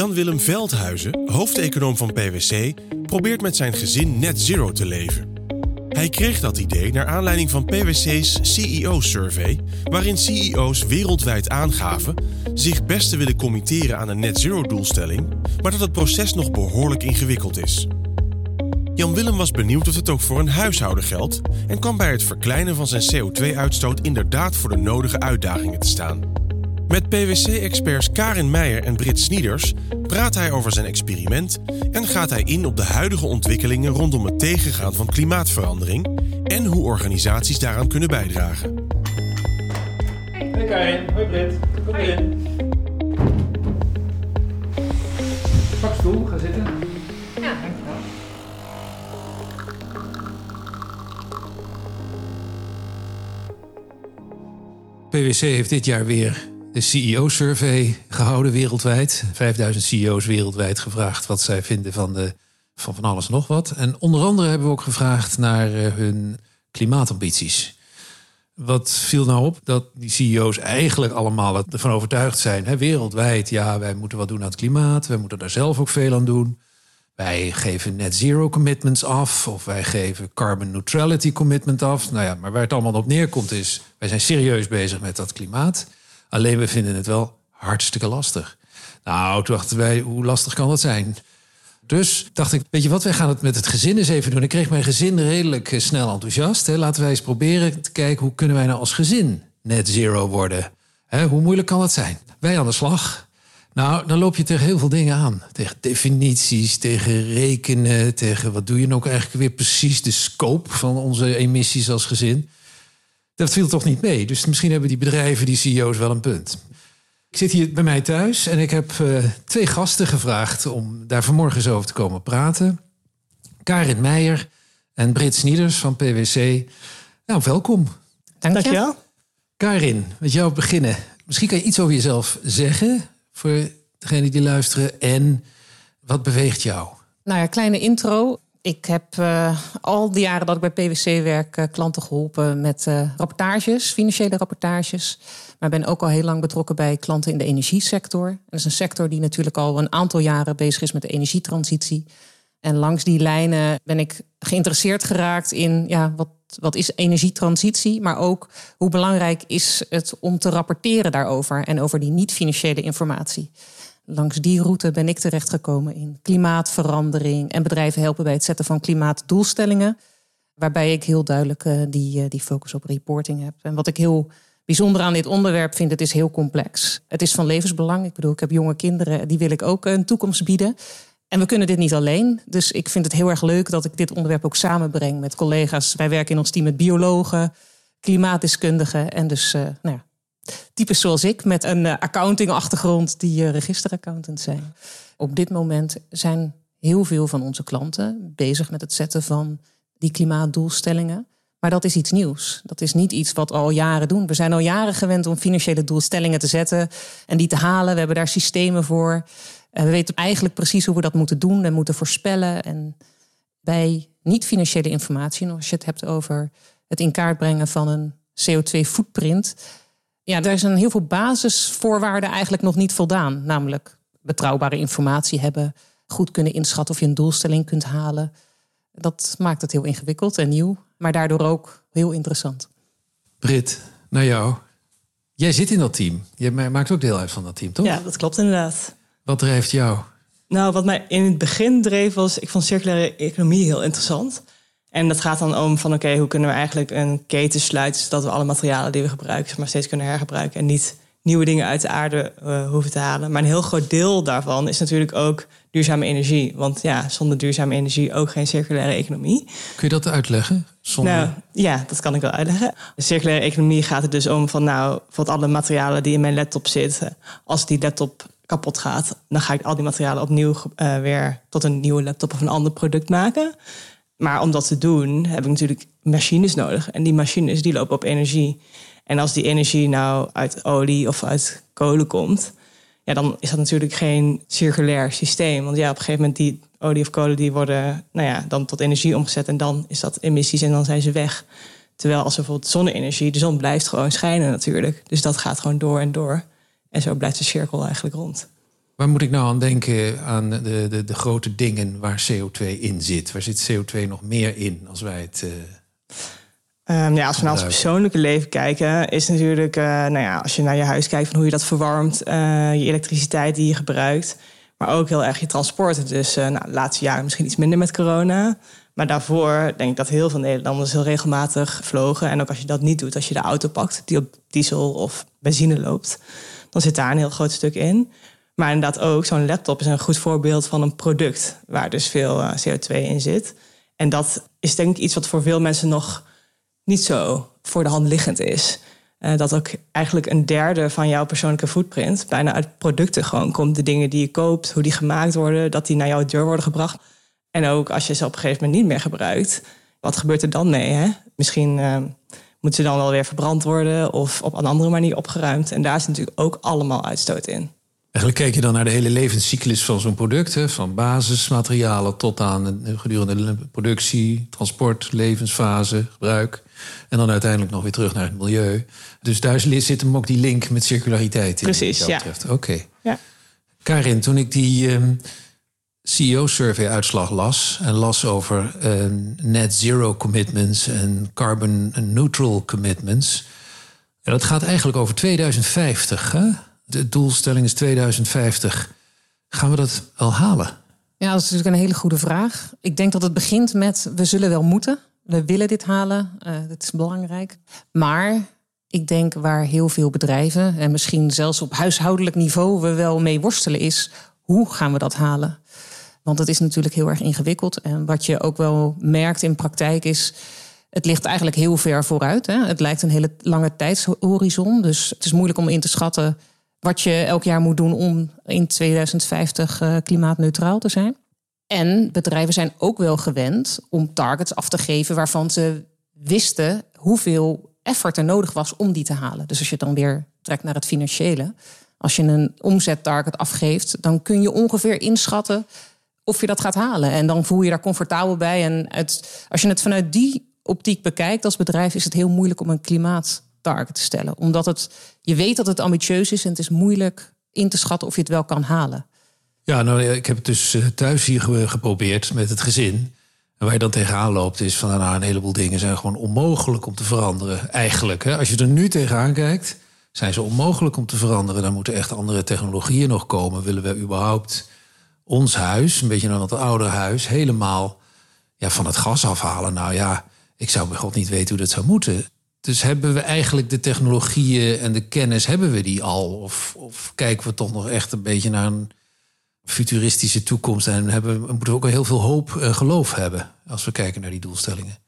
Jan-Willem Veldhuizen, hoofdeconoom van PwC, probeert met zijn gezin net zero te leven. Hij kreeg dat idee naar aanleiding van PwC's CEO-survey, waarin CEO's wereldwijd aangaven zich best te willen committeren aan een net zero-doelstelling, maar dat het proces nog behoorlijk ingewikkeld is. Jan Willem was benieuwd of het ook voor een huishouden geldt en kwam bij het verkleinen van zijn CO2-uitstoot inderdaad voor de nodige uitdagingen te staan. Met PwC-experts Karin Meijer en Brit Snieders praat hij over zijn experiment en gaat hij in op de huidige ontwikkelingen rondom het tegengaan van klimaatverandering en hoe organisaties daaraan kunnen bijdragen. Hey Karin, hoi Brit, kom erin. Pak stoel, ga zitten. Ja, dankjewel. PwC heeft dit jaar weer de CEO-survey gehouden wereldwijd. 5000 CEO's wereldwijd gevraagd wat zij vinden van, de, van van alles nog wat. En onder andere hebben we ook gevraagd naar eh, hun klimaatambities. Wat viel nou op? Dat die CEO's eigenlijk allemaal ervan overtuigd zijn. Hè, wereldwijd, ja, wij moeten wat doen aan het klimaat. Wij moeten daar zelf ook veel aan doen. Wij geven net zero commitments af. Of wij geven carbon neutrality commitment af. Nou ja, maar waar het allemaal op neerkomt is... wij zijn serieus bezig met dat klimaat. Alleen we vinden het wel hartstikke lastig. Nou, toen dachten wij, hoe lastig kan dat zijn? Dus dacht ik, weet je wat, wij gaan het met het gezin eens even doen. Ik kreeg mijn gezin redelijk eh, snel enthousiast. Hè. Laten wij eens proberen te kijken, hoe kunnen wij nou als gezin net zero worden? Hè, hoe moeilijk kan dat zijn? Wij aan de slag. Nou, dan loop je tegen heel veel dingen aan. Tegen definities, tegen rekenen, tegen wat doe je nou eigenlijk weer precies de scope van onze emissies als gezin. Dat viel toch niet mee. Dus misschien hebben die bedrijven, die CEO's wel een punt. Ik zit hier bij mij thuis en ik heb uh, twee gasten gevraagd om daar vanmorgen eens over te komen praten. Karin Meijer en Brit Snieders van PwC. Nou, welkom. Dank je. Dankjewel. Karin, met jou beginnen. Misschien kan je iets over jezelf zeggen voor degenen die luisteren. En wat beweegt jou? Nou ja, kleine intro. Ik heb uh, al die jaren dat ik bij PwC werk uh, klanten geholpen met uh, rapportages, financiële rapportages. Maar ben ook al heel lang betrokken bij klanten in de energiesector. Dat is een sector die natuurlijk al een aantal jaren bezig is met de energietransitie. En langs die lijnen ben ik geïnteresseerd geraakt in ja, wat, wat is energietransitie, maar ook hoe belangrijk is het om te rapporteren daarover en over die niet-financiële informatie. Langs die route ben ik terechtgekomen in klimaatverandering en bedrijven helpen bij het zetten van klimaatdoelstellingen. Waarbij ik heel duidelijk uh, die, uh, die focus op reporting heb. En wat ik heel bijzonder aan dit onderwerp vind, het is heel complex. Het is van levensbelang. Ik bedoel, ik heb jonge kinderen, die wil ik ook een toekomst bieden. En we kunnen dit niet alleen. Dus ik vind het heel erg leuk dat ik dit onderwerp ook samenbreng met collega's. Wij werken in ons team met biologen, klimaatdeskundigen en dus uh, nou ja, types zoals ik met een uh, accounting-achtergrond die uh, registeraccountant zijn. Op dit moment zijn heel veel van onze klanten bezig met het zetten van die klimaatdoelstellingen. Maar dat is iets nieuws. Dat is niet iets wat we al jaren doen. We zijn al jaren gewend om financiële doelstellingen te zetten en die te halen. We hebben daar systemen voor. En we weten eigenlijk precies hoe we dat moeten doen en moeten voorspellen. En bij niet-financiële informatie, als je het hebt over het in kaart brengen van een CO2-footprint, ja, daar zijn heel veel basisvoorwaarden eigenlijk nog niet voldaan. Namelijk betrouwbare informatie hebben, goed kunnen inschatten of je een doelstelling kunt halen. Dat maakt het heel ingewikkeld en nieuw, maar daardoor ook heel interessant. Brit, naar jou. Jij zit in dat team. Jij maakt ook deel uit van dat team, toch? Ja, dat klopt inderdaad. Wat drijft jou? Nou, wat mij in het begin dreef was, ik vond circulaire economie heel interessant. En dat gaat dan om van oké, hoe kunnen we eigenlijk een keten sluiten zodat we alle materialen die we gebruiken, maar steeds kunnen hergebruiken en niet nieuwe dingen uit de aarde uh, hoeven te halen. Maar een heel groot deel daarvan is natuurlijk ook duurzame energie. Want ja, zonder duurzame energie ook geen circulaire economie. Kun je dat uitleggen? Zonder... Nou, ja, dat kan ik wel uitleggen. De circulaire economie gaat er dus om van nou, van alle materialen die in mijn laptop zitten. Als die laptop kapot gaat, dan ga ik al die materialen opnieuw uh, weer tot een nieuwe laptop of een ander product maken. Maar om dat te doen, heb ik natuurlijk machines nodig. En die machines die lopen op energie. En als die energie nou uit olie of uit kolen komt, ja, dan is dat natuurlijk geen circulair systeem. Want ja, op een gegeven moment die olie of kolen die worden nou ja, dan tot energie omgezet en dan is dat emissies en dan zijn ze weg. Terwijl als er bijvoorbeeld zonne-energie, de zon blijft gewoon schijnen natuurlijk. Dus dat gaat gewoon door en door. En zo blijft de cirkel eigenlijk rond. Waar moet ik nou aan denken aan de, de, de grote dingen waar CO2 in zit? Waar zit CO2 nog meer in als wij het. Uh, um, ja, als we naar ons persoonlijke leven kijken, is natuurlijk, uh, nou ja, als je naar je huis kijkt, van hoe je dat verwarmt, uh, je elektriciteit die je gebruikt, maar ook heel erg je transport. Dus nou, de laatste jaren misschien iets minder met corona. Maar daarvoor denk ik dat heel veel Nederlanders heel regelmatig vlogen. En ook als je dat niet doet, als je de auto pakt die op diesel of benzine loopt, dan zit daar een heel groot stuk in. Maar inderdaad ook, zo'n laptop is een goed voorbeeld van een product waar dus veel eh, CO2 in zit. En dat is denk ik iets wat voor veel mensen nog niet zo voor de hand liggend is. Uh, dat ook eigenlijk een derde van jouw persoonlijke footprint bijna uit producten gewoon komt. De dingen die je koopt, hoe die gemaakt worden, dat die naar jouw deur worden gebracht. En ook als je ze op een gegeven moment niet meer gebruikt, wat gebeurt er dan mee? Hè? Misschien uh, moeten ze dan wel weer verbrand worden of op een andere manier opgeruimd. En daar is natuurlijk ook allemaal uitstoot in. Eigenlijk kijk je dan naar de hele levenscyclus van zo'n product. Hè? Van basismaterialen tot aan gedurende productie, transport, levensfase, gebruik. En dan uiteindelijk nog weer terug naar het milieu. Dus daar zit hem ook die link met circulariteit in. Precies, ja. Oké. Ja. Karin, toen ik die um, CEO-survey-uitslag las... en las over um, net zero commitments en carbon neutral commitments... Ja, dat gaat eigenlijk over 2050, hè? De doelstelling is 2050. Gaan we dat wel halen? Ja, dat is natuurlijk een hele goede vraag. Ik denk dat het begint met we zullen wel moeten. We willen dit halen. Uh, dat is belangrijk. Maar ik denk waar heel veel bedrijven en misschien zelfs op huishoudelijk niveau we wel mee worstelen is hoe gaan we dat halen? Want het is natuurlijk heel erg ingewikkeld. En wat je ook wel merkt in praktijk is. Het ligt eigenlijk heel ver vooruit. Hè? Het lijkt een hele lange tijdshorizon. Dus het is moeilijk om in te schatten wat je elk jaar moet doen om in 2050 uh, eh, klimaatneutraal te zijn. En bedrijven zijn ook wel gewend om targets af te geven waarvan ze wisten hoeveel effort er nodig was om die te halen. Dus als je dan weer trekt naar het financiële, als je een omzettarget afgeeft, dan kun je ongeveer inschatten of je dat gaat halen. En dan voel je daar comfortabel bij. En als je het vanuit die optiek bekijkt als bedrijf, is het heel moeilijk om een klimaat target te stellen. Omdat het, je weet dat het ambitieus is en het is moeilijk in te schatten of je het wel kan halen. Ja, nou, ik heb het dus eh, thuis hier geprobeerd met het gezin. En waar je dan tegenaan loopt is van nou, een heleboel dingen zijn gewoon onmogelijk om te veranderen. Eigenlijk, hè? als je er nu tegenaan kijkt, zijn ze onmogelijk om te veranderen. Dan moeten echt andere technologieën nog komen. Willen we überhaupt ons huis, een beetje een wat ouder huis, helemaal ja, van het gas afhalen? Nou ja, ik zou bij God niet weten hoe dat zou moeten. Dus hebben we eigenlijk de technologieën en de kennis, hebben we die al? Of, of kijken we toch nog echt een beetje naar een futuristische toekomst? En hebben, moeten we ook heel veel hoop en geloof hebben als we kijken naar die doelstellingen?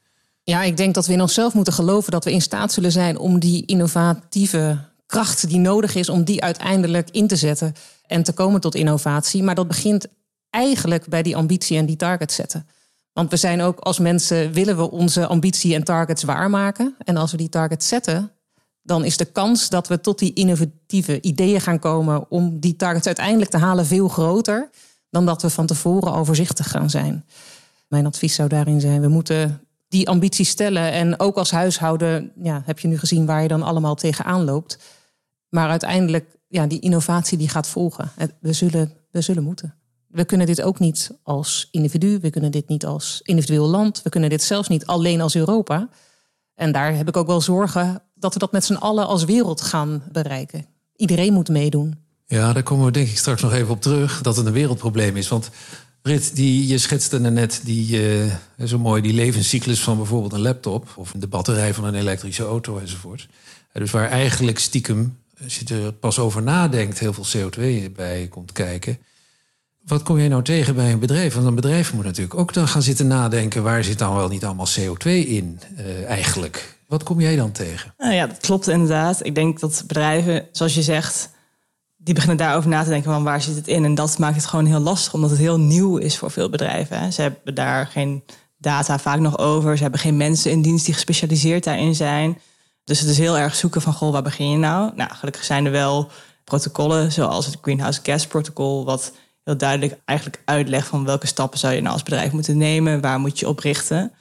Ja, ik denk dat we in onszelf moeten geloven dat we in staat zullen zijn om die innovatieve kracht die nodig is, om die uiteindelijk in te zetten en te komen tot innovatie. Maar dat begint eigenlijk bij die ambitie en die target zetten. Want we zijn ook als mensen, willen we onze ambitie en targets waarmaken. En als we die targets zetten, dan is de kans dat we tot die innovatieve ideeën gaan komen om die targets uiteindelijk te halen veel groter dan dat we van tevoren overzichtig gaan zijn. Mijn advies zou daarin zijn: we moeten die ambitie stellen. En ook als huishouden ja, heb je nu gezien waar je dan allemaal tegenaan loopt. Maar uiteindelijk, ja, die innovatie die gaat volgen. We zullen, we zullen moeten we kunnen dit ook niet als individu, we kunnen dit niet als individueel land, we kunnen dit zelfs niet alleen als Europa. En daar heb ik ook wel zorgen dat we dat met z'n allen als wereld gaan bereiken. Iedereen moet meedoen. Ja, daar komen we denk ik straks nog even op terug, dat het een wereldprobleem is. Want Brit, die, je schetste net die, uh, zo mooi die levenscyclus van bijvoorbeeld een laptop... of de batterij van een elektrische auto enzovoort. Dus waar eigenlijk stiekem, als je er pas over nadenkt... heel veel CO2 bij komt kijken... Wat kom jij nou tegen bij een bedrijf? Want een bedrijf moet natuurlijk ook dan gaan zitten nadenken... waar zit dan wel niet allemaal CO2 in uh, eigenlijk? Wat kom jij dan tegen? Nou ja, dat klopt inderdaad. Ik denk dat bedrijven, zoals je zegt... die beginnen daarover na te denken van waar zit het in? En dat maakt het gewoon heel lastig, omdat het heel nieuw is voor veel bedrijven. Hè. Ze hebben daar geen data vaak nog over. Ze hebben geen mensen in dienst die gespecialiseerd daarin zijn. Dus het is heel erg zoeken van, goh, waar begin je nou? Nou, gelukkig zijn er wel protocollen, zoals het Greenhouse Gas Protocol... wat heel duidelijk eigenlijk uitleg van welke stappen zou je nou als bedrijf moeten nemen, waar moet je op richten.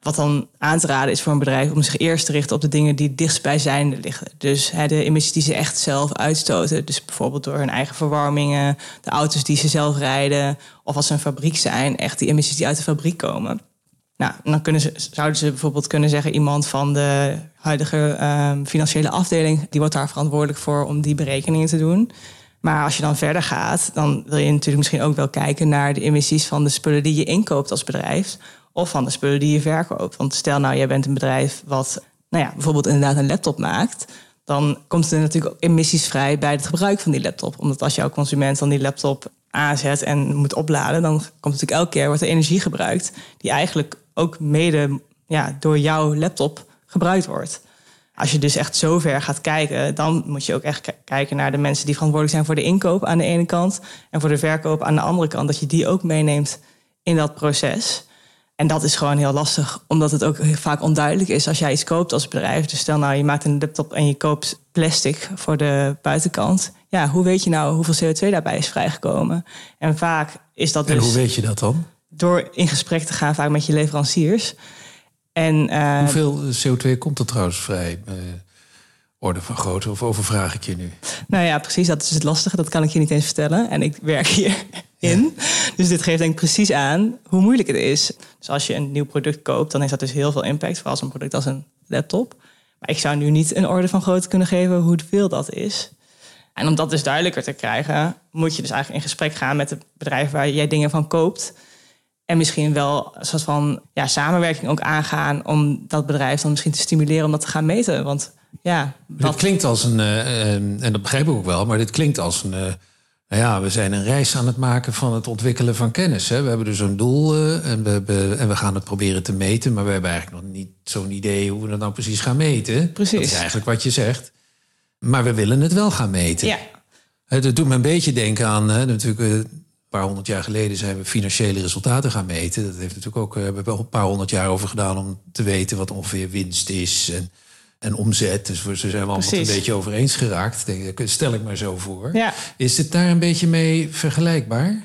Wat dan aan te raden is voor een bedrijf om zich eerst te richten op de dingen die dichtstbijzijnde liggen. Dus hè, de emissies die ze echt zelf uitstoten. Dus bijvoorbeeld door hun eigen verwarmingen, de auto's die ze zelf rijden. Of als ze een fabriek zijn, echt die emissies die uit de fabriek komen. Nou, dan kunnen ze, zouden ze bijvoorbeeld kunnen zeggen: iemand van de huidige ehm, financiële afdeling, die wordt daar verantwoordelijk voor om die berekeningen te doen. Maar als je dan verder gaat, dan wil je natuurlijk misschien ook wel kijken naar de emissies van de spullen die je inkoopt als bedrijf. Of van de spullen die je verkoopt. Want stel nou, jij bent een bedrijf wat nou ja, bijvoorbeeld inderdaad een laptop maakt. Dan komt er natuurlijk ook emissies vrij bij het gebruik van die laptop. Omdat als jouw consument dan die laptop aanzet en moet opladen, dan komt natuurlijk elke keer wordt er energie gebruikt. Die eigenlijk ook mede ja, door jouw laptop gebruikt wordt. Als je dus echt zo ver gaat kijken, dan moet je ook echt kijken naar de mensen die verantwoordelijk zijn voor de inkoop aan de ene kant en voor de verkoop aan de andere kant. Dat je die ook meeneemt in dat proces. En dat is gewoon heel lastig, omdat het ook vaak onduidelijk is als jij iets koopt als bedrijf. Dus stel nou, je maakt een laptop en je koopt plastic voor de buitenkant. Ja, hoe weet je nou hoeveel CO2 daarbij is vrijgekomen? En vaak is dat dus... En hoe weet je dat dan? Door in gesprek te gaan vaak met je leveranciers. En, uh, Hoeveel CO2 komt er trouwens vrij? Uh, orde van grootte, of overvraag ik je nu? Nou ja, precies, dat is het lastige. Dat kan ik je niet eens vertellen. En ik werk hierin. Ja. Dus dit geeft denk ik precies aan hoe moeilijk het is. Dus als je een nieuw product koopt, dan heeft dat dus heel veel impact. Vooral als een product als een laptop. Maar ik zou nu niet een orde van grootte kunnen geven hoeveel dat is. En om dat dus duidelijker te krijgen, moet je dus eigenlijk in gesprek gaan met het bedrijf waar jij dingen van koopt. En misschien wel een soort van ja, samenwerking ook aangaan om dat bedrijf dan misschien te stimuleren om dat te gaan meten. Want ja, dat dit klinkt als een, uh, en dat begrijp ik ook wel, maar dit klinkt als een. Uh, nou ja, we zijn een reis aan het maken van het ontwikkelen van kennis. Hè. We hebben dus een doel uh, en, we en we gaan het proberen te meten, maar we hebben eigenlijk nog niet zo'n idee hoe we dat nou precies gaan meten. Precies. Dat is eigenlijk wat je zegt. Maar we willen het wel gaan meten. Ja. Dat doet me een beetje denken aan natuurlijk paar honderd jaar geleden zijn we financiële resultaten gaan meten. Dat heeft natuurlijk ook, uh, we hebben een paar honderd jaar over gedaan om te weten wat ongeveer winst is en, en omzet. Dus we zijn we allemaal een beetje over eens geraakt. Denk, stel ik maar zo voor. Ja. Is het daar een beetje mee vergelijkbaar?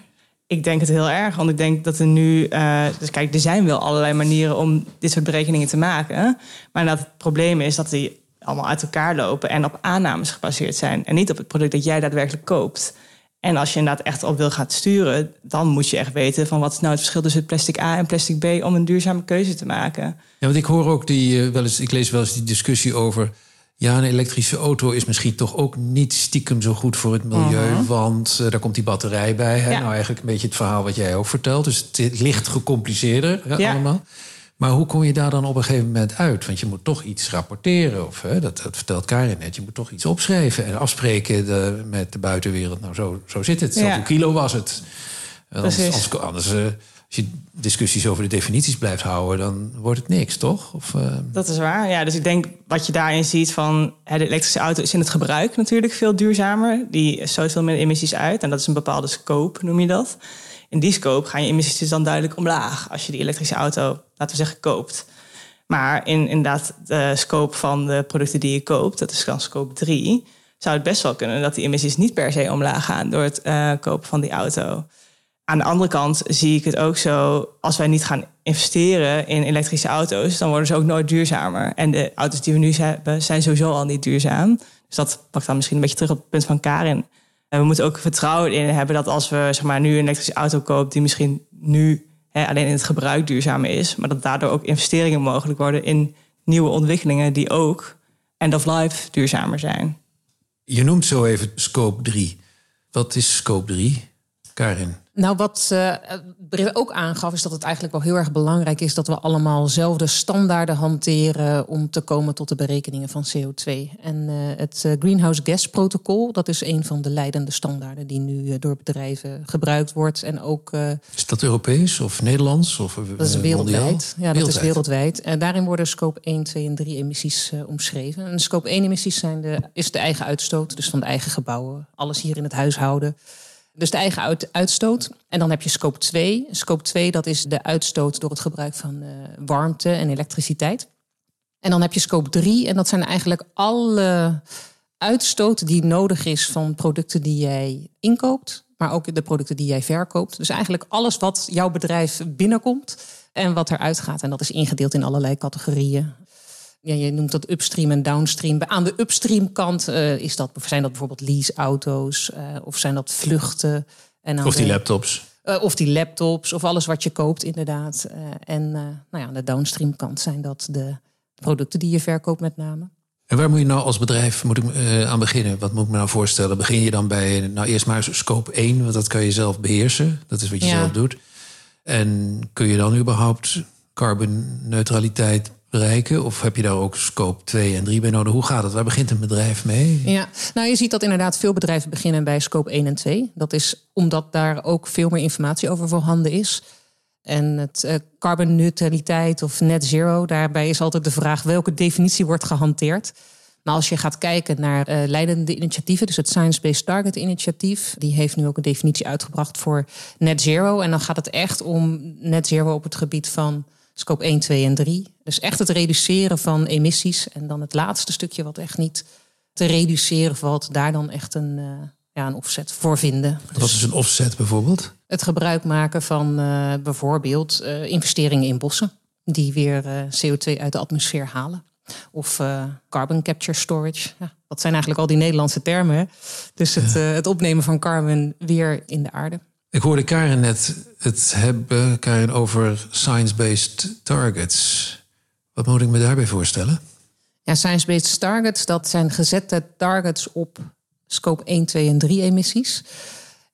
Ik denk het heel erg, want ik denk dat er nu. Uh, dus kijk, er zijn wel allerlei manieren om dit soort berekeningen te maken. Maar dat het probleem is dat die allemaal uit elkaar lopen en op aannames gebaseerd zijn. En niet op het product dat jij daadwerkelijk koopt. En als je inderdaad echt op wil gaan sturen, dan moet je echt weten van wat is nou het verschil tussen plastic A en plastic B om een duurzame keuze te maken. Ja, want ik hoor ook die uh, wel eens, ik lees wel eens die discussie over. Ja, een elektrische auto is misschien toch ook niet stiekem zo goed voor het milieu. Uh -huh. Want uh, daar komt die batterij bij. Hè? Ja. Nou, eigenlijk een beetje het verhaal wat jij ook vertelt. Dus het ligt gecompliceerder hè, ja. allemaal. Maar hoe kom je daar dan op een gegeven moment uit? Want je moet toch iets rapporteren. Of hè, dat, dat, vertelt Karin net. Je moet toch iets opschrijven en afspreken de, met de buitenwereld. Nou, zo, zo zit het. Zoveel kilo was het. Anders, anders, anders uh, als je discussies over de definities blijft houden, dan wordt het niks, toch? Of, uh... Dat is waar. Ja, dus ik denk wat je daarin ziet van hè, de elektrische auto is in het gebruik natuurlijk veel duurzamer. Die stoot veel minder emissies uit. En dat is een bepaalde scope, noem je dat. In die scope gaan je emissies dus dan duidelijk omlaag als je die elektrische auto, laten we zeggen, koopt. Maar in inderdaad de scope van de producten die je koopt, dat is dan scope 3, zou het best wel kunnen dat die emissies niet per se omlaag gaan door het uh, kopen van die auto. Aan de andere kant zie ik het ook zo, als wij niet gaan investeren in elektrische auto's, dan worden ze ook nooit duurzamer. En de auto's die we nu hebben, zijn sowieso al niet duurzaam. Dus dat pakt dan misschien een beetje terug op het punt van Karin. En we moeten ook vertrouwen in hebben dat als we zeg maar, nu een elektrische auto kopen, die misschien nu hè, alleen in het gebruik duurzamer is, maar dat daardoor ook investeringen mogelijk worden in nieuwe ontwikkelingen die ook end of life duurzamer zijn. Je noemt zo even scope 3. Wat is scope 3, Karin? Nou, wat uh, Britt ook aangaf, is dat het eigenlijk wel heel erg belangrijk is dat we allemaal zelfde standaarden hanteren om te komen tot de berekeningen van CO2. En uh, het uh, Greenhouse Gas Protocol, dat is een van de leidende standaarden die nu door bedrijven gebruikt wordt. En ook, is dat Europees of Nederlands? Of, dat is wereldwijd. Ja, dat wereldwijd. is wereldwijd. En daarin worden scope 1, 2 en 3 emissies omschreven. En scope 1 emissies zijn de, is de eigen uitstoot, dus van de eigen gebouwen. Alles hier in het huishouden. Dus de eigen uit, uitstoot. En dan heb je scope 2. Scope 2, dat is de uitstoot door het gebruik van uh, warmte en elektriciteit. En dan heb je scope 3. En dat zijn eigenlijk alle uitstoot die nodig is van producten die jij inkoopt. Maar ook de producten die jij verkoopt. Dus eigenlijk alles wat jouw bedrijf binnenkomt. en wat eruit gaat. En dat is ingedeeld in allerlei categorieën. Ja, je noemt dat upstream en downstream. Aan de upstream kant uh, is dat, zijn dat bijvoorbeeld leaseauto's uh, of zijn dat vluchten. En of die laptops. Uh, of die laptops of alles wat je koopt inderdaad. en nou ja, aan de downstream kant zijn dat de producten die je verkoopt met name. En waar moet je nou als bedrijf moet ik, aan beginnen? Wat moet ik me nou voorstellen? Begin je dan bij, nou eerst maar scope 1, want dat kan je zelf beheersen. Dat is wat je zelf doet. En kun je dan überhaupt carbonneutraliteit bereiken? Of heb je daar ook scope 2 en 3 bij nodig? Hoe gaat het? Waar begint een bedrijf mee? Ja, nou je ziet dat inderdaad veel bedrijven beginnen bij scope 1 en 2. Dat is omdat daar ook veel meer informatie over voorhanden is. En het uh, carbonneutraliteit of net zero, daarbij is altijd de vraag welke definitie wordt gehanteerd. Maar als je gaat kijken naar uh, leidende initiatieven, dus het Science Based Target Initiatief, die heeft nu ook een definitie uitgebracht voor net zero. En dan gaat het echt om net zero op het gebied van scope 1, 2 en 3. Dus echt het reduceren van emissies. En dan het laatste stukje wat echt niet te reduceren valt, daar dan echt een, uh, ja, een offset voor vinden. Wat is een offset bijvoorbeeld? Het gebruik maken van uh, bijvoorbeeld uh, investeringen in bossen, die weer CO2 uit de atmosfeer halen. Of carbon capture storage. Ja, dat zijn eigenlijk al die Nederlandse termen. Hè? Dus het, het opnemen van carbon weer in de aarde. Ik hoorde Karin net het hebben, Karin, over science-based targets. Wat moet ik me daarbij voorstellen? Ja, science-based targets, dat zijn gezette targets op scope 1, 2 en 3 emissies.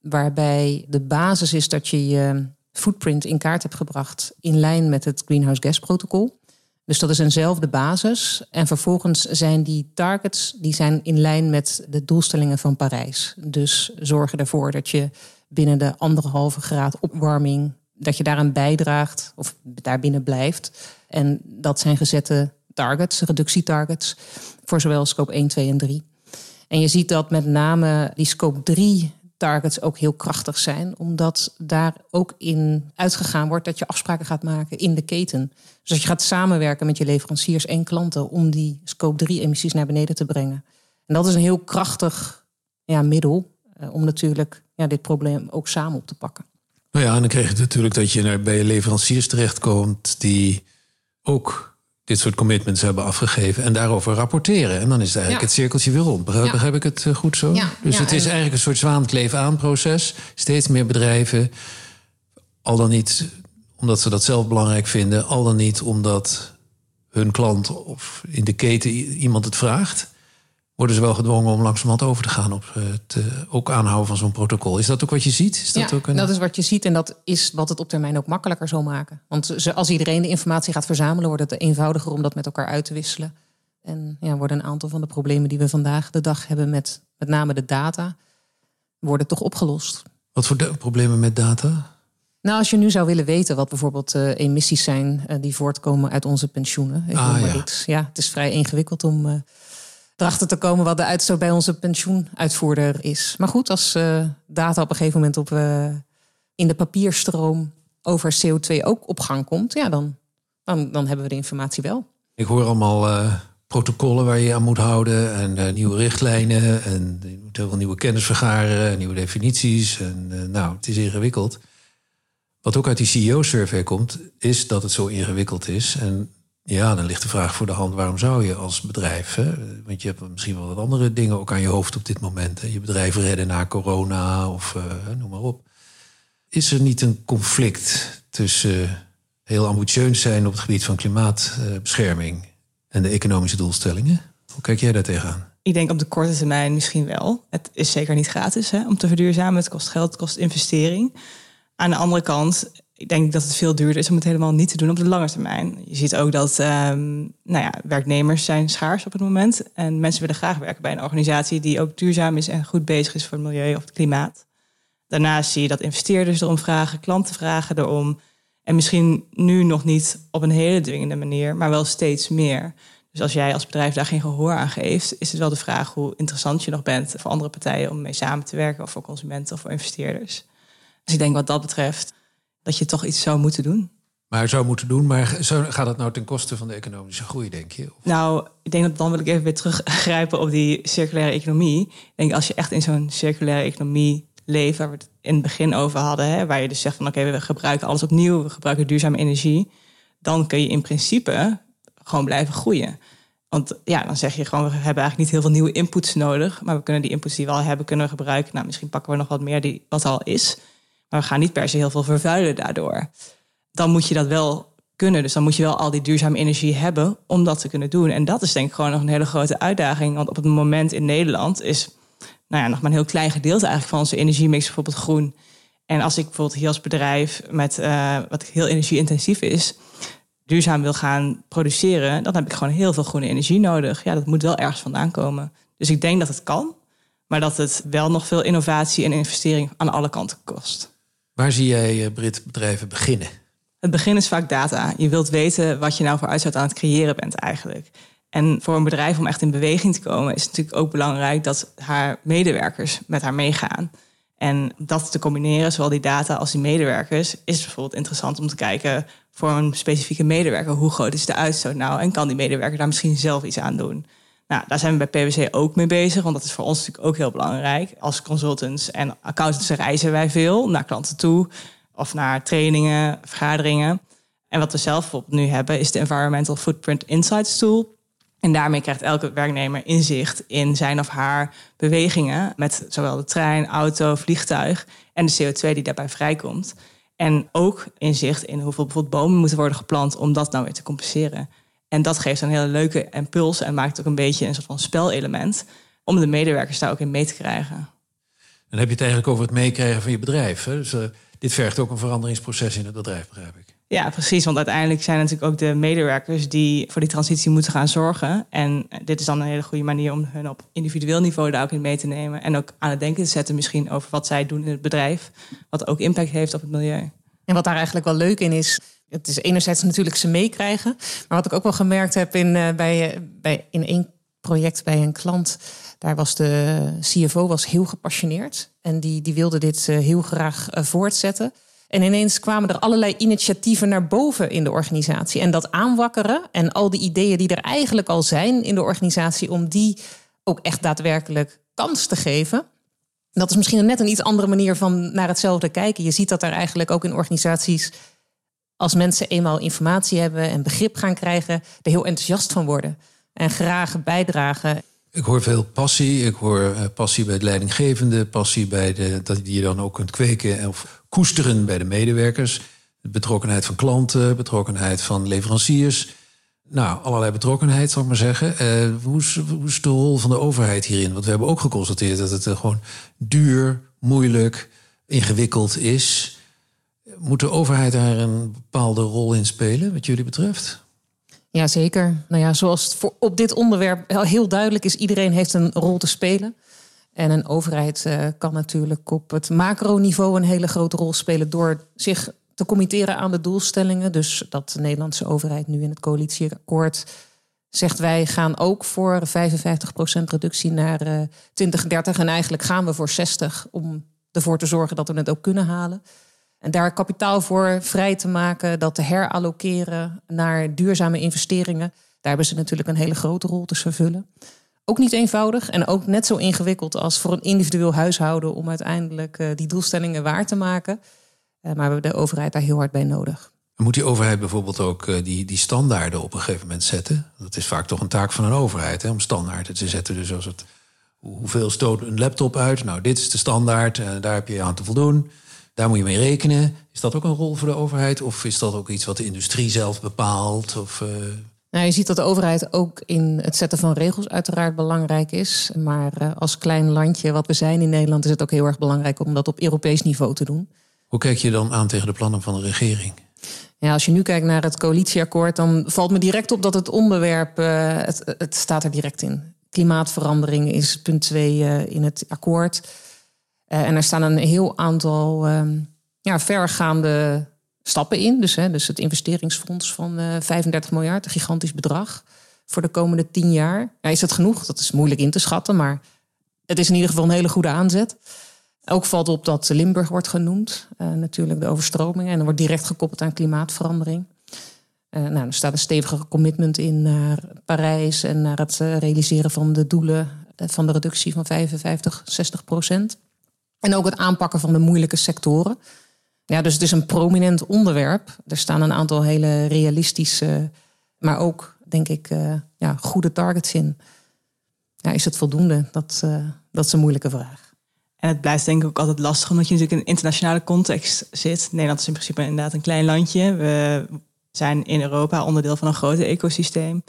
Waarbij de basis is dat je je footprint in kaart hebt gebracht in lijn met het Greenhouse Gas Protocol. Dus dat is eenzelfde basis. En vervolgens zijn die targets die zijn in lijn met de doelstellingen van Parijs. Dus zorgen ervoor dat je binnen de anderhalve graad opwarming, dat je daaraan bijdraagt of daarbinnen blijft. En dat zijn gezette targets, reductietargets, voor zowel scope 1, 2 en 3. En je ziet dat met name die scope 3 targets ook heel krachtig zijn, omdat daar ook in uitgegaan wordt dat je afspraken gaat maken in de keten. Dus dat je gaat samenwerken met je leveranciers en klanten om die scope 3 emissies naar beneden te brengen. En dat is een heel krachtig ja, middel om natuurlijk ja, dit probleem ook samen op te pakken. Nou ja, en dan krijg je natuurlijk dat je bij leveranciers terechtkomt die ook dit soort commitments hebben afgegeven en daarover rapporteren. En dan is eigenlijk het cirkeltje weer rond. Begrijp, ik het eh, goed zo? dus het is eigenlijk een soort zwaankleef aan proces. Steeds meer bedrijven, al dan niet omdat ze dat zelf belangrijk vinden, al dan niet omdat hun klant of in de keten iemand het vraagt worden ze wel gedwongen om langzamerhand over te gaan op het uh, ook aanhouden van zo'n protocol. Is dat ook wat je ziet? Is dat ja, ook een... dat is wat je ziet en dat is wat het op termijn ook makkelijker zal maken. Want als iedereen de informatie gaat verzamelen, wordt het eenvoudiger om dat met elkaar uit te wisselen. En ja, worden een aantal van de problemen die we vandaag de dag hebben met met name de data, worden toch opgelost. Wat voor problemen met data? Nou, als je nu zou willen weten wat bijvoorbeeld uh, emissies zijn uh, die voortkomen uit onze pensioenen. Ik ah, ja. Iets. ja, het is vrij ingewikkeld om uh, erachter te komen wat de uitstoot bij onze pensioenuitvoerder is. Maar goed, als uh, data op een gegeven moment op, uh, in de papierstroom over CO2 ook op gang komt, ja, dan, dan, dan hebben we de informatie wel. Ik hoor allemaal uh, protocollen waar je aan moet houden en nieuwe richtlijnen en je moet heel veel nieuwe kennis vergaren, nieuwe definities. En nou, het is ingewikkeld. Wat ook uit die CEO-survey komt, is dat het zo ingewikkeld is. En ja, dan ligt de vraag voor de hand: waarom zou je als bedrijf? Hè? Want je hebt misschien wel wat andere dingen ook aan je hoofd op dit moment. Hè? Je bedrijf redden na corona of uh, noem maar op. Is er niet een conflict tussen heel ambitieus zijn op het gebied van klimaatbescherming en de economische doelstellingen? Hoe kijk jij daar tegenaan? Ik denk op de korte termijn misschien wel. Het is zeker niet gratis hè, om te verduurzamen. Het kost geld, het kost investering. Aan de andere kant ik denk dat het veel duurder is om het helemaal niet te doen op de lange termijn. Je ziet ook dat um, nou ja, werknemers zijn schaars op het moment. En mensen willen graag werken bij een organisatie die ook duurzaam is en goed bezig is voor het milieu of het klimaat. Daarnaast zie je dat investeerders erom vragen, klanten vragen erom. En misschien nu nog niet op een hele dwingende manier, maar wel steeds meer. Dus als jij als bedrijf daar geen gehoor aan geeft, is het wel de vraag hoe interessant je nog bent voor andere partijen om mee samen te werken, of voor consumenten of voor investeerders. Dus ik denk wat dat betreft dat je toch iets zou moeten doen. Maar zou moeten doen, maar gaat dat nou ten koste van de economische groei, denk je? Of? Nou, ik denk dat dan wil ik even weer teruggrijpen op die circulaire economie. Ik denk als je echt in zo'n circulaire economie leeft, waar we het in het begin over hadden, hè, waar je dus zegt van oké, we gebruiken alles opnieuw, we gebruiken duurzame energie, dan kun je in principe gewoon blijven groeien. Want ja, dan zeg je gewoon, we hebben eigenlijk niet heel veel nieuwe inputs nodig, maar we kunnen die inputs die we al hebben, kunnen we gebruiken. Nou, misschien pakken we nog wat meer die wat al is, maar we gaan niet per se heel veel vervuilen daardoor. Dan moet je dat wel kunnen. Dus dan moet je wel al die duurzame energie hebben om dat te kunnen doen. En dat is denk ik gewoon nog een hele grote uitdaging. Want op het moment in Nederland is nou ja, nog maar een heel klein gedeelte eigenlijk van onze energiemix bijvoorbeeld groen. En als ik bijvoorbeeld hier als bedrijf met uh, wat heel energieintensief is, duurzaam wil gaan produceren, dan heb ik gewoon heel veel groene energie nodig. Ja, dat moet wel ergens vandaan komen. Dus ik denk dat het kan, maar dat het wel nog veel innovatie en investering aan alle kanten kost. Waar zie jij eh, Brit bedrijven beginnen? Het begin is vaak data. Je wilt weten wat je nou voor uitstoot aan het creëren bent eigenlijk. En voor een bedrijf om echt in beweging te komen, is het natuurlijk ook belangrijk dat haar medewerkers met haar meegaan. En dat te combineren, zowel die data als die medewerkers, is bijvoorbeeld interessant om te kijken voor een specifieke medewerker. Hoe groot is de uitstoot nou? En kan die medewerker daar misschien zelf iets aan doen? Nou, daar zijn we bij PwC ook mee bezig, want dat is voor ons natuurlijk ook heel belangrijk. Als consultants en accountants reizen wij veel naar klanten toe of naar trainingen, vergaderingen. En wat we zelf bijvoorbeeld nu hebben, is de Environmental Footprint Insights Tool. En daarmee krijgt elke werknemer inzicht in zijn of haar bewegingen met zowel de trein, auto, vliegtuig en de CO2 die daarbij vrijkomt. En ook inzicht in hoeveel bijvoorbeeld bomen moeten worden geplant om dat nou weer te compenseren. En dat geeft een hele leuke impuls en maakt ook een beetje een soort van spelelement om de medewerkers daar ook in mee te krijgen. Dan heb je het eigenlijk over het meekrijgen van je bedrijf. Hè? Dus uh, dit vergt ook een veranderingsproces in het bedrijf, begrijp ik. Ja, precies. Want uiteindelijk zijn natuurlijk ook de medewerkers die voor die transitie moeten gaan zorgen. En dit is dan een hele goede manier om hun op individueel niveau daar ook in mee te nemen. En ook aan het denken te zetten misschien over wat zij doen in het bedrijf. Wat ook impact heeft op het milieu. En wat daar eigenlijk wel leuk in is, het is enerzijds natuurlijk ze meekrijgen. Maar wat ik ook wel gemerkt heb in, uh, bij, bij, in één project bij een klant. Daar was de CFO was heel gepassioneerd. En die, die wilde dit uh, heel graag voortzetten. En ineens kwamen er allerlei initiatieven naar boven in de organisatie. En dat aanwakkeren en al die ideeën die er eigenlijk al zijn in de organisatie, om die ook echt daadwerkelijk kans te geven. Dat is misschien net een iets andere manier van naar hetzelfde kijken. Je ziet dat er eigenlijk ook in organisaties, als mensen eenmaal informatie hebben en begrip gaan krijgen, er heel enthousiast van worden. En graag bijdragen. Ik hoor veel passie. Ik hoor uh, passie bij het leidinggevende, passie bij de, dat die je dan ook kunt kweken of koesteren bij de medewerkers. Betrokkenheid van klanten, betrokkenheid van leveranciers. Nou, allerlei betrokkenheid, zal ik maar zeggen. Uh, hoe, is, de rol van de overheid hierin? Want we hebben ook geconstateerd dat het uh, gewoon duur, moeilijk, ingewikkeld is. Moet de overheid daar een bepaalde rol in spelen, wat jullie betreft? Ja, zeker. Nou ja, zoals het voor, op dit onderwerp heel duidelijk is, iedereen heeft een rol te spelen. En een overheid uh, kan natuurlijk op het macroniveau een hele grote rol spelen door zich te committeren aan de doelstellingen. Dus dat de Nederlandse overheid nu in het coalitieakkoord zegt wij gaan ook voor 55% reductie naar uh, 2030. En eigenlijk gaan we voor 60 om ervoor te zorgen dat we het ook kunnen halen. En daar kapitaal voor vrij te maken, dat te herallokeren naar duurzame investeringen. Daar hebben ze natuurlijk een hele grote rol te vervullen. Ook niet eenvoudig en ook net zo ingewikkeld als voor een individueel huishouden om uiteindelijk uh, die doelstellingen waar te maken. Uh, maar we hebben de overheid daar heel hard bij nodig. Moet die overheid bijvoorbeeld ook uh, die, die standaarden op een gegeven moment zetten? Dat is vaak toch een taak van een overheid, hè, om standaarden te zetten. Dus als het, hoeveel stoot een laptop uit? Nou, dit is de standaard, daar heb je aan te voldoen. Daar moet je mee rekenen. Is dat ook een rol voor de overheid? Of is dat ook iets wat de industrie zelf bepaalt? Of, uh... nou, je ziet dat de overheid ook in het zetten van regels uiteraard belangrijk is. Maar uh, als klein landje wat we zijn in Nederland... is het ook heel erg belangrijk om dat op Europees niveau te doen. Hoe kijk je dan aan tegen de plannen van de regering? Ja, als je nu kijkt naar het coalitieakkoord... dan valt me direct op dat het onderwerp... Uh, het, het staat er direct in. Klimaatverandering is punt 2 in het akkoord... Uh, en er staan een heel aantal um, ja, vergaande stappen in. Dus, hè, dus het investeringsfonds van uh, 35 miljard, een gigantisch bedrag voor de komende 10 jaar. Ja, is dat genoeg? Dat is moeilijk in te schatten, maar het is in ieder geval een hele goede aanzet. Ook valt op dat Limburg wordt genoemd, uh, natuurlijk de overstromingen. En dat wordt direct gekoppeld aan klimaatverandering. Uh, nou, er staat een stevige commitment in naar Parijs en naar het realiseren van de doelen van de reductie van 55, 60 procent. En ook het aanpakken van de moeilijke sectoren. Ja, dus het is een prominent onderwerp. Er staan een aantal hele realistische, maar ook, denk ik, uh, ja, goede targets in. Ja, is het voldoende? Dat, uh, dat is een moeilijke vraag. En het blijft denk ik ook altijd lastig, omdat je natuurlijk in een internationale context zit. Nederland is in principe inderdaad een klein landje. We zijn in Europa onderdeel van een groot ecosysteem.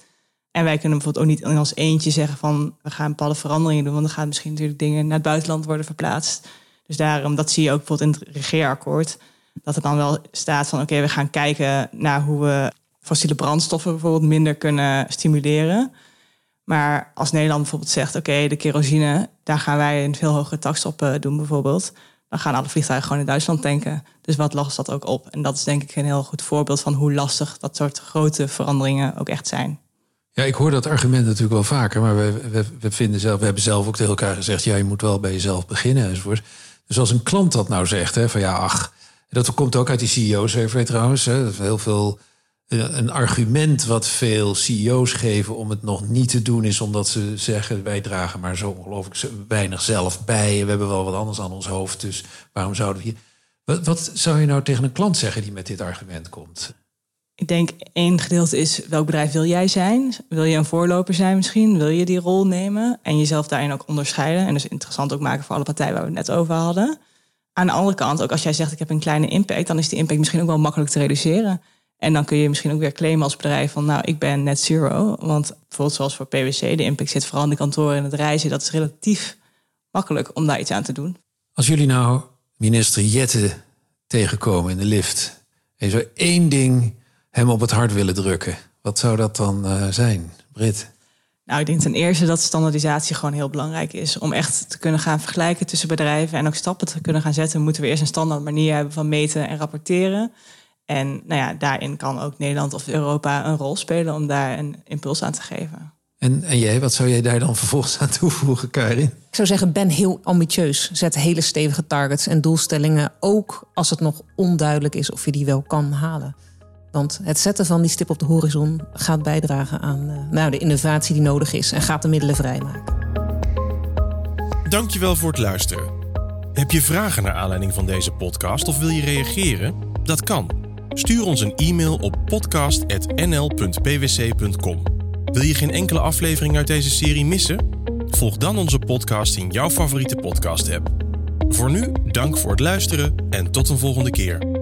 En wij kunnen bijvoorbeeld ook niet in ons eentje zeggen van we gaan bepaalde veranderingen doen, want dan gaan misschien natuurlijk dingen naar het buitenland worden verplaatst. Dus daarom, dat zie je ook bijvoorbeeld in het regeerakkoord, dat er dan wel staat van oké, we gaan kijken naar hoe we fossiele brandstoffen bijvoorbeeld minder kunnen stimuleren. Maar als Nederland bijvoorbeeld zegt, oké, de kerosine, daar gaan wij een veel hogere tax op eh, doen bijvoorbeeld. Dan gaan alle vliegtuigen gewoon in Duitsland tanken. Dus wat lost dat ook op? En dat is denk ik een heel goed voorbeeld van hoe lastig dat soort grote veranderingen ook echt zijn. Ja, ik hoor dat argument natuurlijk wel vaker, maar we, we, we, vinden zelf, we hebben zelf ook tegen elkaar gezegd, ja, je moet wel bij jezelf beginnen enzovoort. Dus als een klant dat nou zegt, hè, van ja, ach, dat komt ook uit die CEO-survey trouwens, hè, heel veel een argument wat veel CEO's geven om het nog niet te doen, is omdat ze zeggen: wij dragen maar zo ongelooflijk weinig zelf bij. We hebben wel wat anders aan ons hoofd, dus waarom zouden we hier. Wat, wat zou je nou tegen een klant zeggen die met dit argument komt? Ik denk één gedeelte is welk bedrijf wil jij zijn? Wil je een voorloper zijn misschien? Wil je die rol nemen en jezelf daarin ook onderscheiden? En dus interessant ook maken voor alle partijen waar we het net over hadden. Aan de andere kant, ook als jij zegt ik heb een kleine impact, dan is die impact misschien ook wel makkelijk te reduceren. En dan kun je misschien ook weer claimen als bedrijf van nou, ik ben net zero. Want bijvoorbeeld zoals voor PwC, de impact zit vooral in de kantoren en het reizen. Dat is relatief makkelijk om daar iets aan te doen. Als jullie nou minister Jette tegenkomen in de lift en zou één ding hem op het hart willen drukken, wat zou dat dan uh, zijn, Brit? Nou, ik denk ten eerste dat standaardisatie gewoon heel belangrijk is. Om echt te kunnen gaan vergelijken tussen bedrijven en ook stappen te kunnen gaan zetten, moeten we eerst een standaard manier hebben van meten en rapporteren. En nou ja, daarin kan ook Nederland of Europa een rol spelen om daar een impuls aan te geven. En, en jij, wat zou jij daar dan vervolgens aan toevoegen, Karin? Ik zou zeggen, ben heel ambitieus. Zet hele stevige targets en doelstellingen, ook als het nog onduidelijk is of je die wel kan halen. Want het zetten van die stip op de horizon gaat bijdragen aan uh, nou, de innovatie die nodig is en gaat de middelen vrijmaken. Dankjewel voor het luisteren. Heb je vragen naar aanleiding van deze podcast of wil je reageren? Dat kan. Stuur ons een e-mail op podcast.nl.pwc.com. Wil je geen enkele aflevering uit deze serie missen? Volg dan onze podcast in jouw favoriete podcast-app. Voor nu, dank voor het luisteren en tot een volgende keer.